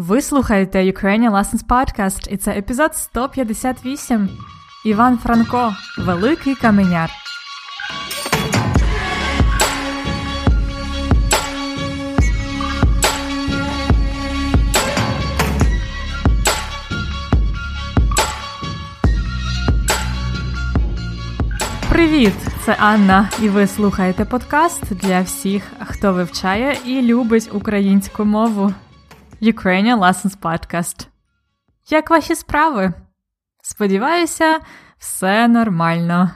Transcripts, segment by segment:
Ви слухаєте Ukrainian Lessons Podcast і це епізод 158. Іван Франко, Великий Каменяр. Привіт! Це Анна, і ви слухаєте подкаст для всіх, хто вивчає і любить українську мову. Ukrainian Lessons Podcast. Як ваші справи? Сподіваюся, все нормально.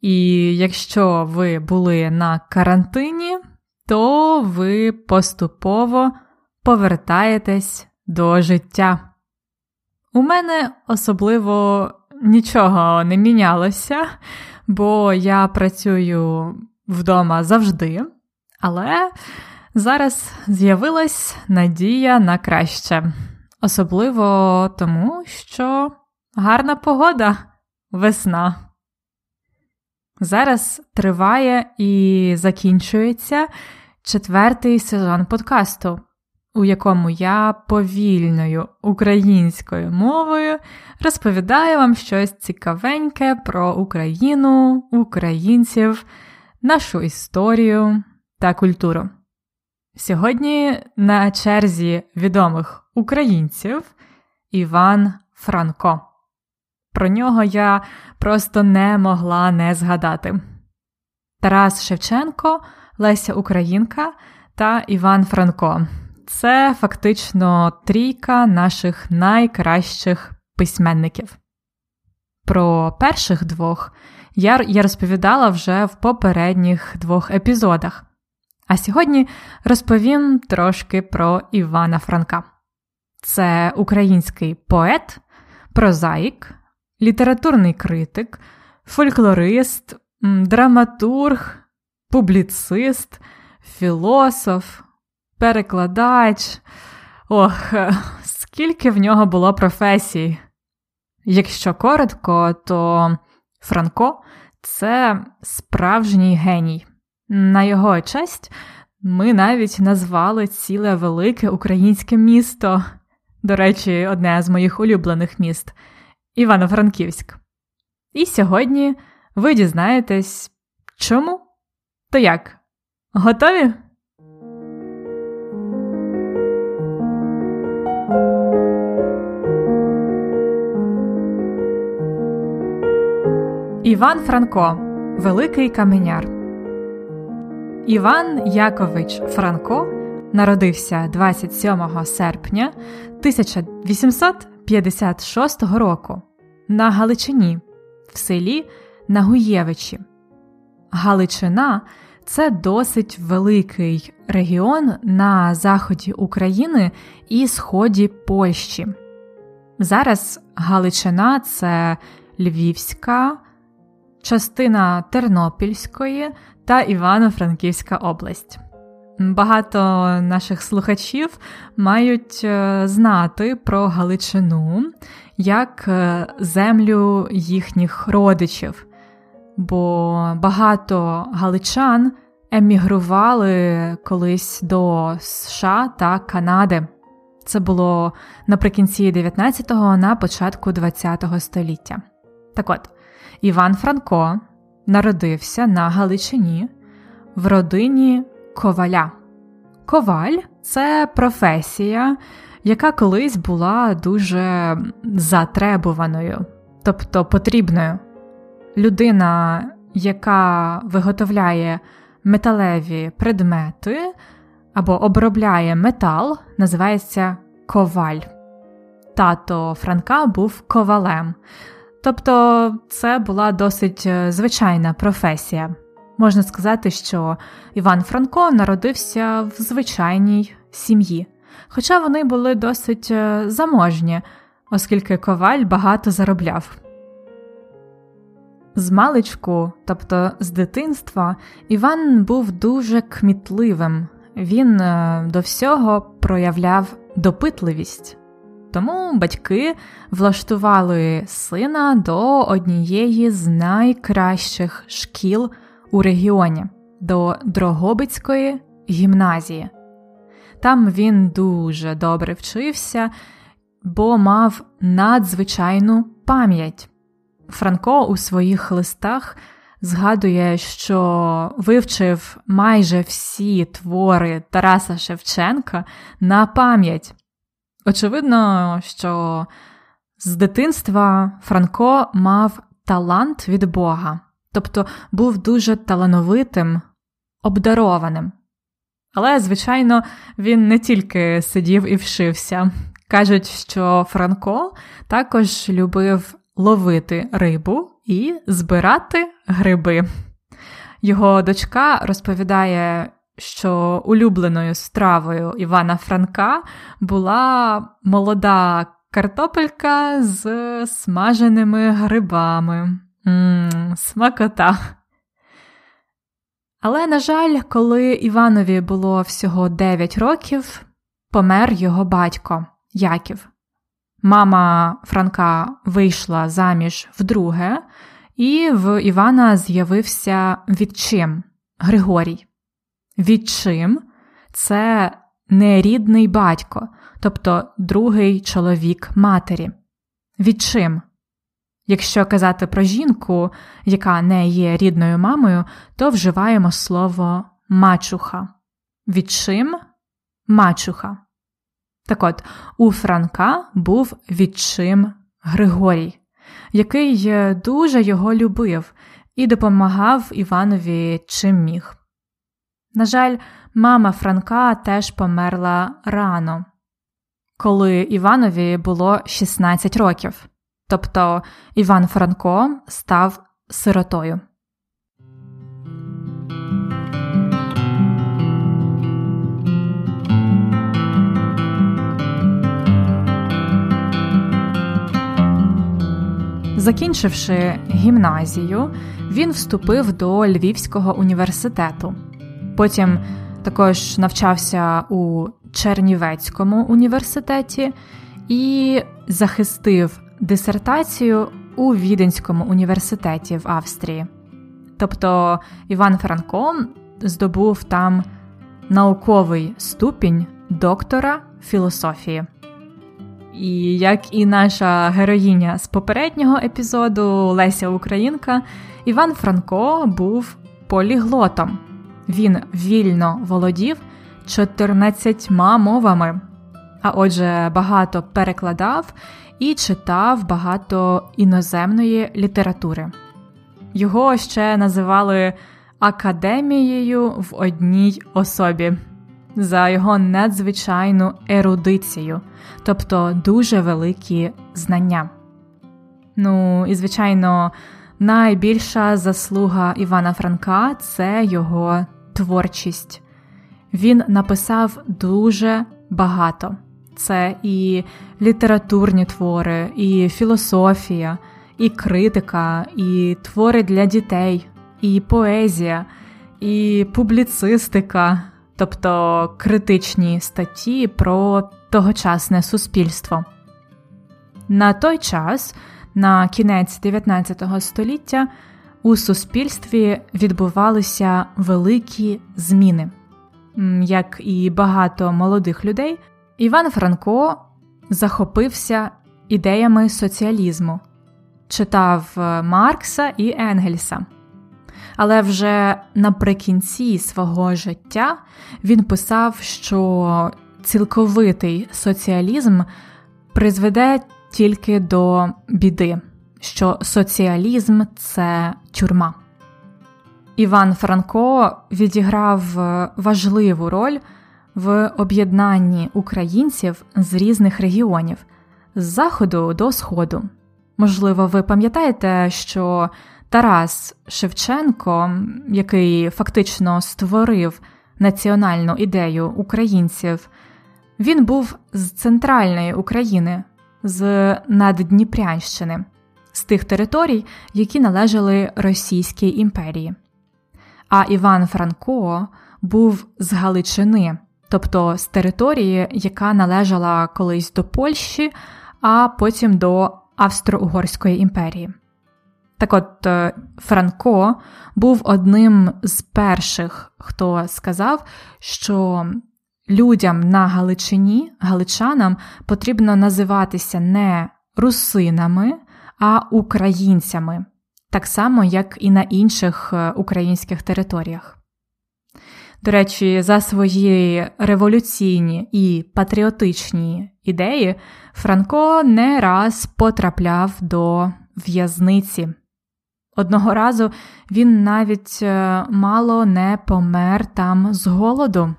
І якщо ви були на карантині, то ви поступово повертаєтесь до життя. У мене особливо нічого не мінялося, бо я працюю вдома завжди, але зараз з'явилась надія на краще, особливо тому, що гарна погода, весна. Зараз триває і закінчується четвертий сезон подкасту, у якому я повільною українською мовою розповідаю вам щось цікавеньке про Україну, українців, нашу історію та культуру. Сьогодні на черзі відомих українців Іван Франко. Про нього я просто не могла не згадати. Тарас Шевченко, Леся Українка та Іван Франко. Це фактично трійка наших найкращих письменників. Про перших двох я, розповідала вже в попередніх двох епізодах. А сьогодні розповім трошки про Івана Франка. Це український поет, прозаїк, літературний критик, фольклорист, драматург, публіцист, філософ, перекладач. Ох, скільки в нього було професій. Якщо коротко, то Франко це справжній геній. На його честь ми навіть назвали ціле велике українське місто, до речі, одне з моїх улюблених міст Івано-Франківськ. І сьогодні ви дізнаєтесь, чому? То як? Готові? Іван Франко Великий Каменяр Іван Якович Франко народився 27 серпня 1856 року на Галичині в селі Нагуєвичі. Галичина це досить великий регіон на заході України і сході Польщі. Зараз Галичина це Львівська, частина Тернопільської та Івано-Франківська область. Багато наших слухачів мають е, знати про Галичину як е, землю їхніх родичів, бо багато галичан емігрували колись до США та Канади. Це було наприкінці 19-го, на початку 20-го століття. Так от, Іван Франко народився на Галичині в родині коваля. Коваль це професія, яка колись була дуже затребуваною, тобто потрібною. Людина, яка виготовляє металеві предмети або обробляє метал, називається коваль. Тато Франка був ковалем. Тобто це була досить е, звичайна професія. Можна сказати, що Іван Франко народився в звичайній сім'ї, хоча вони були досить е, заможні, оскільки коваль багато заробляв. З маличку, тобто з дитинства, Іван був дуже кмітливим, він е, до всього проявляв допитливість. Тому батьки влаштували сина до однієї з найкращих шкіл у регіоні до Дрогобицької гімназії. Там він дуже добре вчився, бо мав надзвичайну пам'ять. Франко у своїх листах згадує, що вивчив майже всі твори Тараса Шевченка на пам'ять. Очевидно, що з дитинства Франко мав талант від Бога, тобто був дуже талановитим, обдарованим. Але, звичайно, він не тільки сидів і вшився. Кажуть, що Франко також любив ловити рибу і збирати гриби. Його дочка розповідає, що улюбленою стравою Івана Франка була молода картопелька з смаженими грибами. Ммм, Смакота. Але, на жаль, коли Іванові було всього 9 років, помер його батько Яків. Мама Франка вийшла заміж вдруге, і в Івана з'явився відчим Григорій. Відчим це нерідний батько, тобто другий чоловік матері. Відчим. Якщо казати про жінку, яка не є рідною мамою, то вживаємо слово мачуха. Відчим мачуха. Так от, у Франка був відчим Григорій, який дуже його любив і допомагав Іванові чим міг. На жаль, мама Франка теж померла рано, коли Іванові було 16 років, тобто Іван Франко став сиротою. Закінчивши гімназію, він вступив до Львівського університету. Потім також навчався у Чернівецькому університеті і захистив дисертацію у Віденському університеті в Австрії. Тобто Іван Франко здобув там науковий ступінь доктора філософії. І як і наша героїня з попереднього епізоду Леся Українка, Іван Франко був поліглотом. Він вільно володів 14 мовами, а отже, багато перекладав і читав багато іноземної літератури. Його ще називали академією в одній особі за його надзвичайну ерудицію, тобто дуже великі знання. Ну і, звичайно, найбільша заслуга Івана Франка це його творчість. Він написав дуже багато. Це і літературні твори, і філософія, і критика, і твори для дітей, і поезія, і публіцистика, тобто критичні статті про тогочасне суспільство. На той час, на кінець 19 століття, у суспільстві відбувалися великі зміни. Як і багато молодих людей, Іван Франко захопився ідеями соціалізму, читав е, Маркса і Енгельса. Але вже наприкінці свого життя він писав, що цілковитий соціалізм призведе тільки до біди, що соціалізм це тюрма. Іван Франко відіграв е, важливу роль в об'єднанні українців з різних регіонів з заходу до сходу. Можливо, ви пам'ятаєте, що Тарас Шевченко, який фактично створив національну ідею українців, він був з центральної України, з Наддніпрянщини, з тих територій, які належали Російській імперії. А Іван Франко був з Галичини, тобто з території, яка належала колись до Польщі, а потім до Австро-Угорської імперії. Так от е, Франко був одним з перших, хто сказав, що людям на Галичині, галичанам, потрібно називатися не русинами, а українцями, так само, як і на інших е, українських територіях. До речі, за свої революційні і патріотичні ідеї Франко не раз потрапляв до в'язниці. Одного разу він навіть е, мало не помер там з голоду.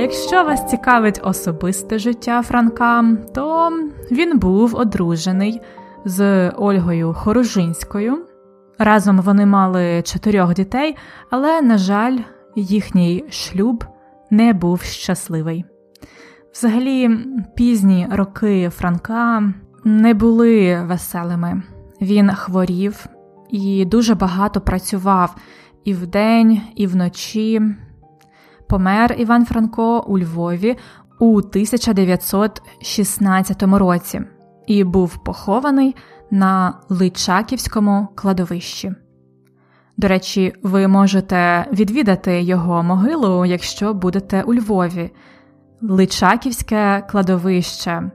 Якщо вас цікавить особисте життя Франка, то він був одружений з Ольгою Хорожинською. Разом вони мали чотирьох дітей, але, на жаль, їхній шлюб не був щасливий. Взагалі, пізні роки Франка не були веселими. Він хворів і дуже багато працював і вдень, і вночі. Помер Іван Франко у Львові у 1916 році і був похований на Личаківському кладовищі. До речі, ви можете відвідати його могилу, якщо будете у Львові. Личаківське кладовище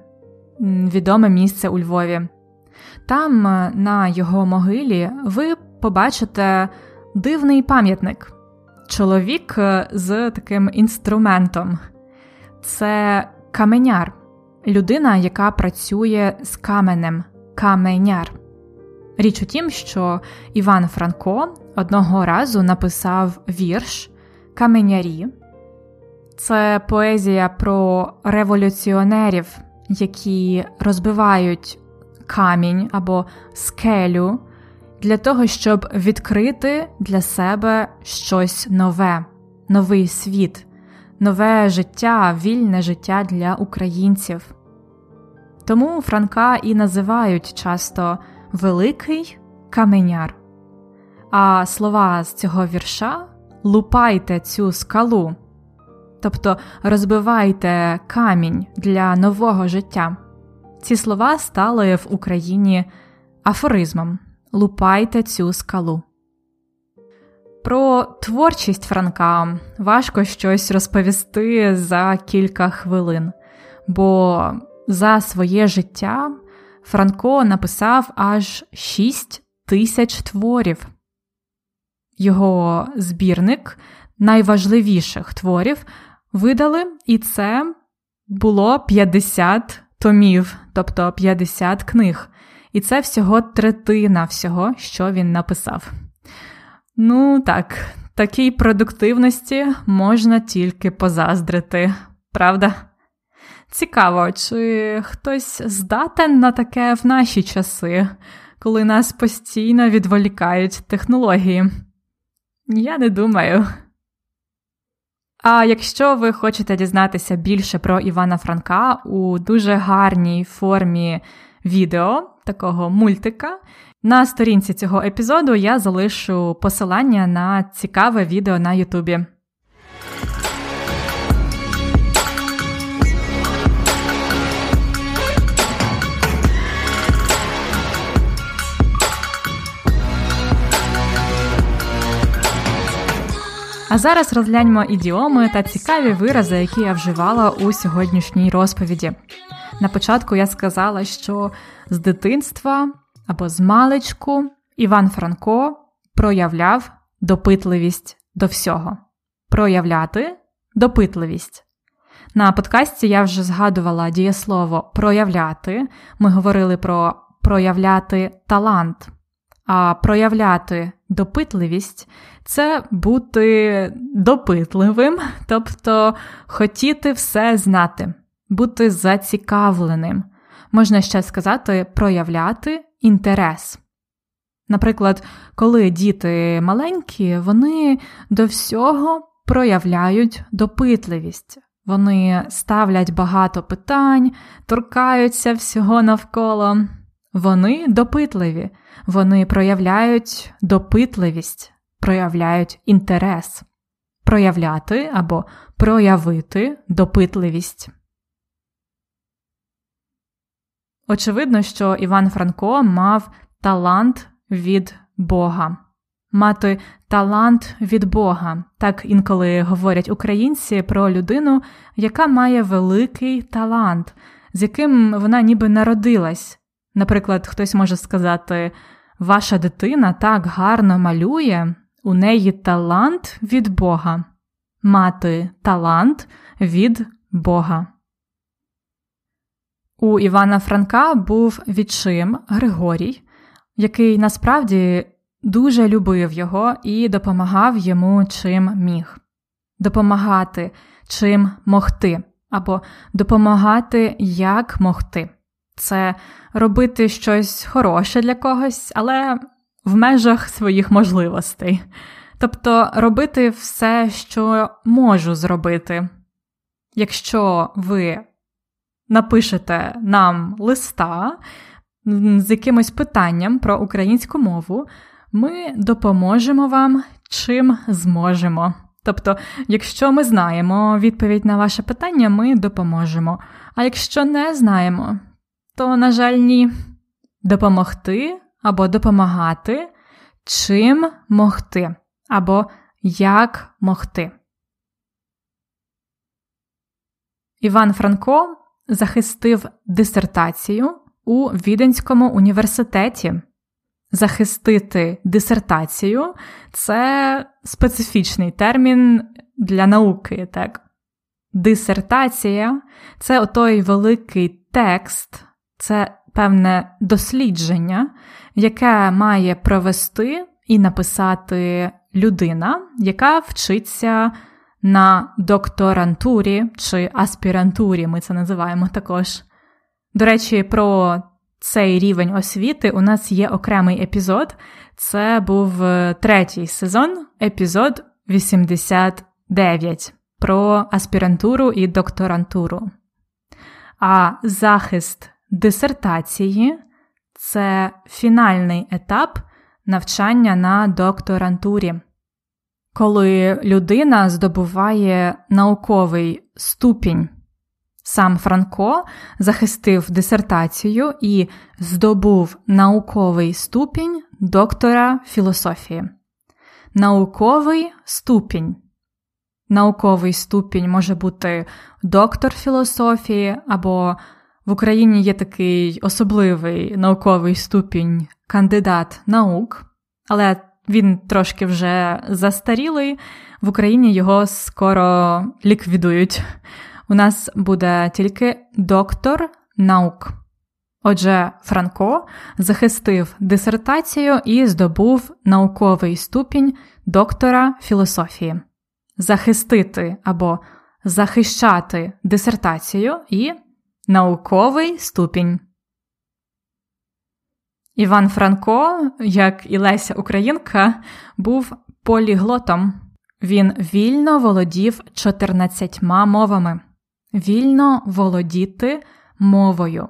відоме місце у Львові. Там, на його могилі, ви побачите дивний пам'ятник чоловік е, з таким інструментом. Це каменяр, людина, яка працює з каменем, каменяр. Річ у тім, що Іван Франко одного разу написав вірш Каменярі. Це поезія про революціонерів, які розбивають камінь або скелю для того, щоб відкрити для себе щось нове, новий світ, нове життя, вільне життя для українців. Тому Франка і називають часто Великий Каменяр. А слова з цього вірша лупайте цю скалу, тобто розбивайте камінь для нового життя. Ці слова стали в Україні афоризмом лупайте цю скалу. Про творчість Франка важко щось розповісти за кілька хвилин, бо за своє життя Франко написав аж 6 тисяч творів. Його збірник найважливіших творів видали, і це було 50 томів, тобто 50 книг. І це всього третина всього, що він написав. Ну так, такій продуктивності можна тільки позаздрити, правда? Цікаво, чи хтось здатен на таке в наші часи, коли нас постійно відволікають технології? Я не думаю. А якщо ви хочете дізнатися більше про Івана Франка у дуже гарній формі відео, такого мультика. На сторінці цього епізоду я залишу посилання на цікаве відео на Ютубі. А зараз розгляньмо ідіоми та цікаві вирази, які я вживала у сьогоднішній розповіді. На початку я сказала, що з дитинства або з маличку Іван Франко проявляв допитливість до всього. Проявляти допитливість. На подкасті я вже згадувала дієслово проявляти. Ми говорили про проявляти талант. А проявляти допитливість це бути допитливим, тобто хотіти все знати, бути зацікавленим можна ще сказати, проявляти інтерес. Наприклад, коли діти маленькі, вони до всього проявляють допитливість. Вони ставлять багато питань, торкаються всього навколо. Вони допитливі, вони проявляють допитливість, проявляють інтерес, проявляти або проявити допитливість. Очевидно, що Іван Франко мав талант від Бога. Мати талант від Бога. Так інколи говорять українці про людину, яка має великий талант, з яким вона ніби народилась. Наприклад, хтось може сказати: Ваша дитина так гарно малює, у неї талант від Бога. Мати талант від Бога. У Івана Франка був відчим Григорій, який насправді дуже любив його і допомагав йому чим міг. Допомагати чим могти, або допомагати як могти. Це робити щось хороше для когось, але в межах своїх можливостей. Тобто робити все, що можу зробити. Якщо ви напишете нам листа з якимось питанням про українську мову, ми допоможемо вам чим зможемо. Тобто, якщо ми знаємо відповідь на ваше питання, ми допоможемо. А якщо не знаємо, то, на жаль, ні. Допомогти або допомагати, чим могти, або як могти. Іван Франко захистив дисертацію у Віденському університеті. Захистити дисертацію це специфічний термін для науки. так? Дисертація це той великий текст, це певне дослідження, яке має провести і написати людина, яка вчиться на докторантурі чи аспірантурі, ми це називаємо також. До речі, про цей рівень освіти у нас є окремий епізод. Це був е, третій сезон, епізод 89 про аспірантуру і докторантуру. А захист дисертації це фінальний етап навчання на докторантурі коли людина здобуває науковий ступінь. Сам Франко захистив дисертацію і здобув науковий ступінь доктора філософії. Науковий ступінь. Науковий ступінь може бути доктор філософії, або в Україні є такий особливий науковий ступінь кандидат наук, але він трошки вже застарілий. В Україні його скоро ліквідують. У нас буде тільки доктор наук. Отже, Франко захистив дисертацію і здобув науковий ступінь доктора філософії. Захистити або захищати дисертацію і науковий ступінь. Іван Франко, як і Леся Українка, був поліглотом. Він вільно володів 14 мовами, вільно володіти мовою.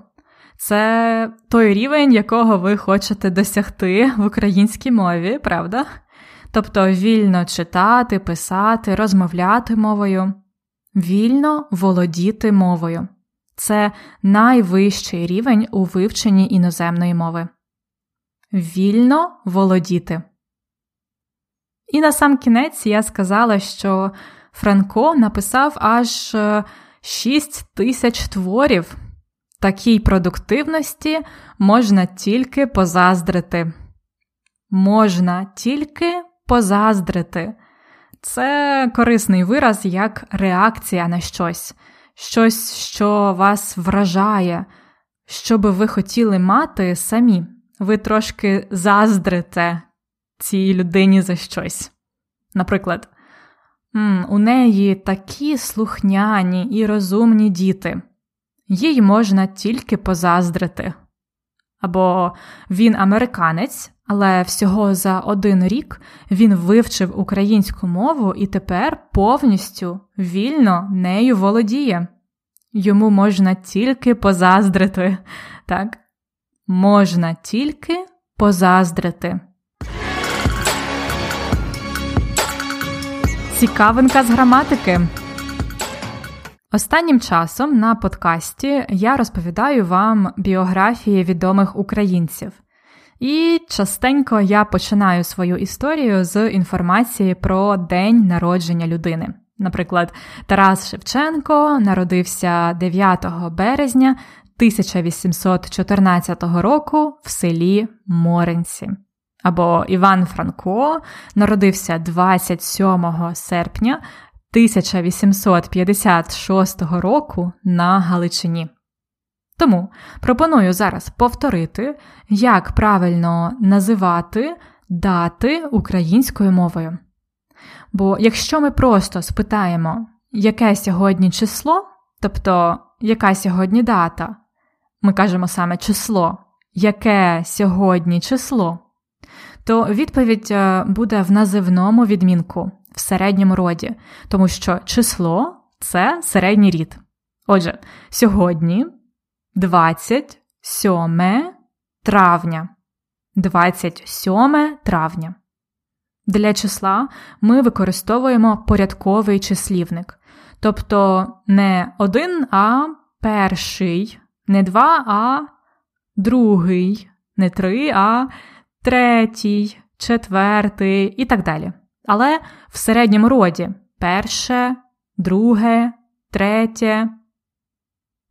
Це той рівень, якого ви хочете досягти в українській мові, правда? Тобто вільно читати, писати, розмовляти мовою, вільно володіти мовою. Це найвищий рівень у вивченні іноземної мови вільно володіти. І на сам кінець я сказала, що Франко написав аж 6 е, тисяч творів. Такій продуктивності можна тільки позаздрити. Можна тільки позаздрити. Це корисний вираз як реакція на щось, щось, що вас вражає, що би ви хотіли мати самі ви трошки заздрите цій людині за щось. Наприклад, у неї такі слухняні і розумні діти, їй можна тільки позаздрити. Або він американець, але всього за один рік він вивчив українську мову і тепер повністю вільно нею володіє. Йому можна тільки позаздрити, так? Можна тільки позаздрити. Цікавинка з граматики. Останнім часом на подкасті я розповідаю вам біографії відомих українців. І частенько я починаю свою історію з інформації про день народження людини. Наприклад, Тарас Шевченко народився 9 березня 1814 року в селі Моренці. Або Іван Франко народився 27 серпня 1856 року на Галичині. Тому пропоную зараз повторити, як правильно називати дати українською мовою. Бо якщо ми просто спитаємо, яке сьогодні число, тобто яка сьогодні дата, ми кажемо саме число, яке сьогодні число, то відповідь е, буде в називному відмінку в середньому роді, тому що число це середній рід. Отже, сьогодні 27 травня. 27 травня. Для числа ми використовуємо порядковий числівник. Тобто не один, а перший, не два, а другий, не три, а третій, четвертий і так далі. Але в середньому роді перше, друге, третє,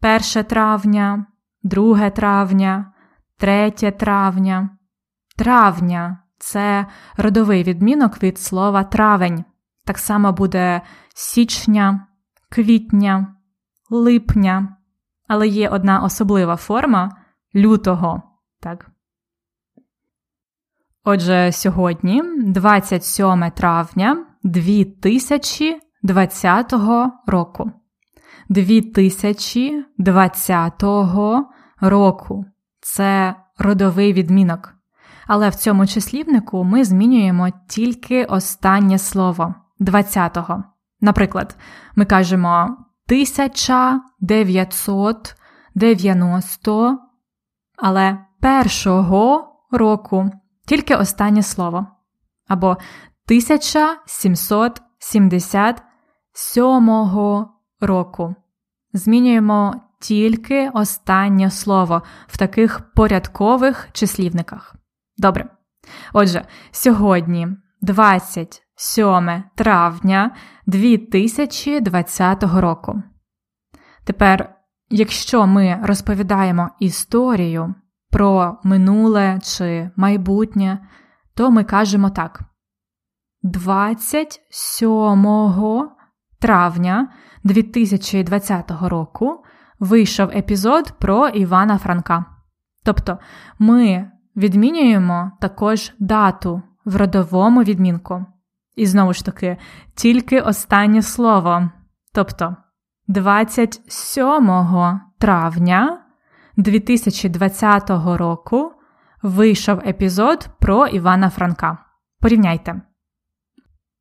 перше травня, друге травня, третє травня. Травня це родовий відмінок від слова травень. Так само буде січня, квітня, липня. Але є одна особлива форма лютого. Так? Отже, сьогодні, 27 травня 2020 року. 2020 року це родовий відмінок. Але в цьому числівнику ми змінюємо тільки останнє слово 20-го. Наприклад, ми кажемо 1990, але першого року тільки останнє слово. Або 1777 року. Змінюємо тільки останнє слово в таких порядкових числівниках. Добре. Отже, сьогодні 27 травня 2020 року. Тепер, якщо ми розповідаємо історію про минуле чи майбутнє, то ми кажемо так: 27 травня 2020 року вийшов епізод про Івана Франка. Тобто ми відмінюємо також дату в родовому відмінку. І знову ж таки, тільки останнє слово. Тобто 27 травня 2020 року вийшов епізод про Івана Франка. Порівняйте.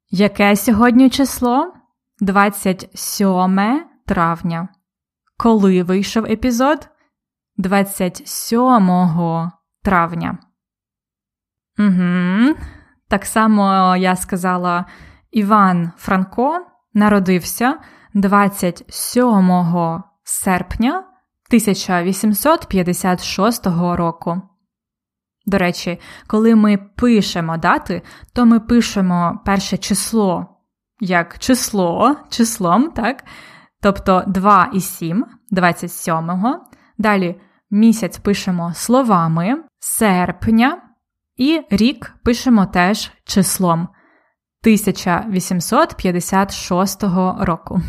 Яке сьогодні число? 27 травня. Коли вийшов епізод? 27 травня. Угу. Так само я сказала, Іван Франко народився 27 серпня 1856 року. До речі, коли ми пишемо дати, то ми пишемо перше число як число числом, так? Тобто 2 і 7, 27-го. Далі місяць пишемо словами серпня, і рік пишемо теж числом 1856 року.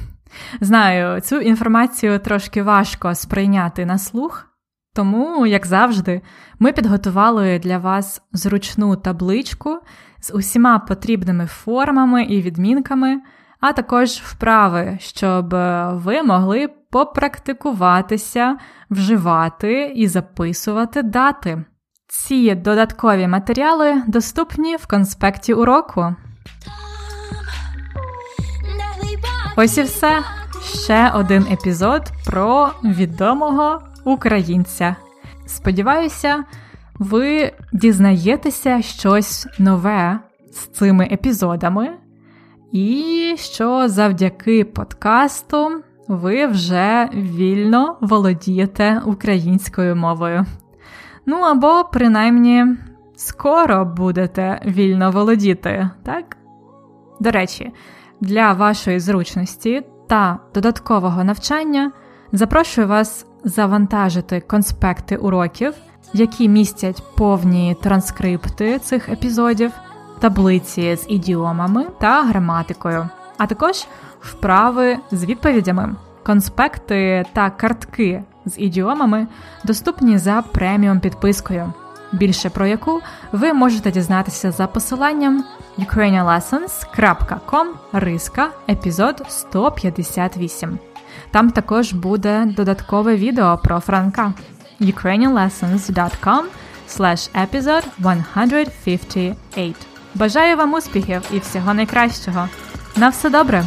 Знаю, цю інформацію трошки важко сприйняти на слух, тому, як завжди, ми підготували для вас зручну табличку з усіма потрібними формами і відмінками, а також вправи, щоб ви могли попрактикуватися, вживати і записувати дати. Ці додаткові матеріали доступні в конспекті уроку. Ось і все. Ще один епізод про відомого українця. Сподіваюся, ви дізнаєтеся щось нове з цими епізодами, і що завдяки подкасту ви вже вільно володієте українською мовою. Ну або, принаймні, скоро будете вільно володіти, так? До речі, для вашої зручності та додаткового навчання запрошую вас завантажити конспекти уроків, які містять повні транскрипти цих епізодів, таблиці з ідіомами та граматикою, а також вправи з відповідями. Конспекти та картки з ідіомами доступні за преміум підпискою, більше про яку ви можете дізнатися за посиланням ukrainianlessons.com риска епізод 158. Там також буде додаткове відео про Франка ukrainianlessons.com episode 158. Бажаю вам успіхів і всього найкращого. На все добре!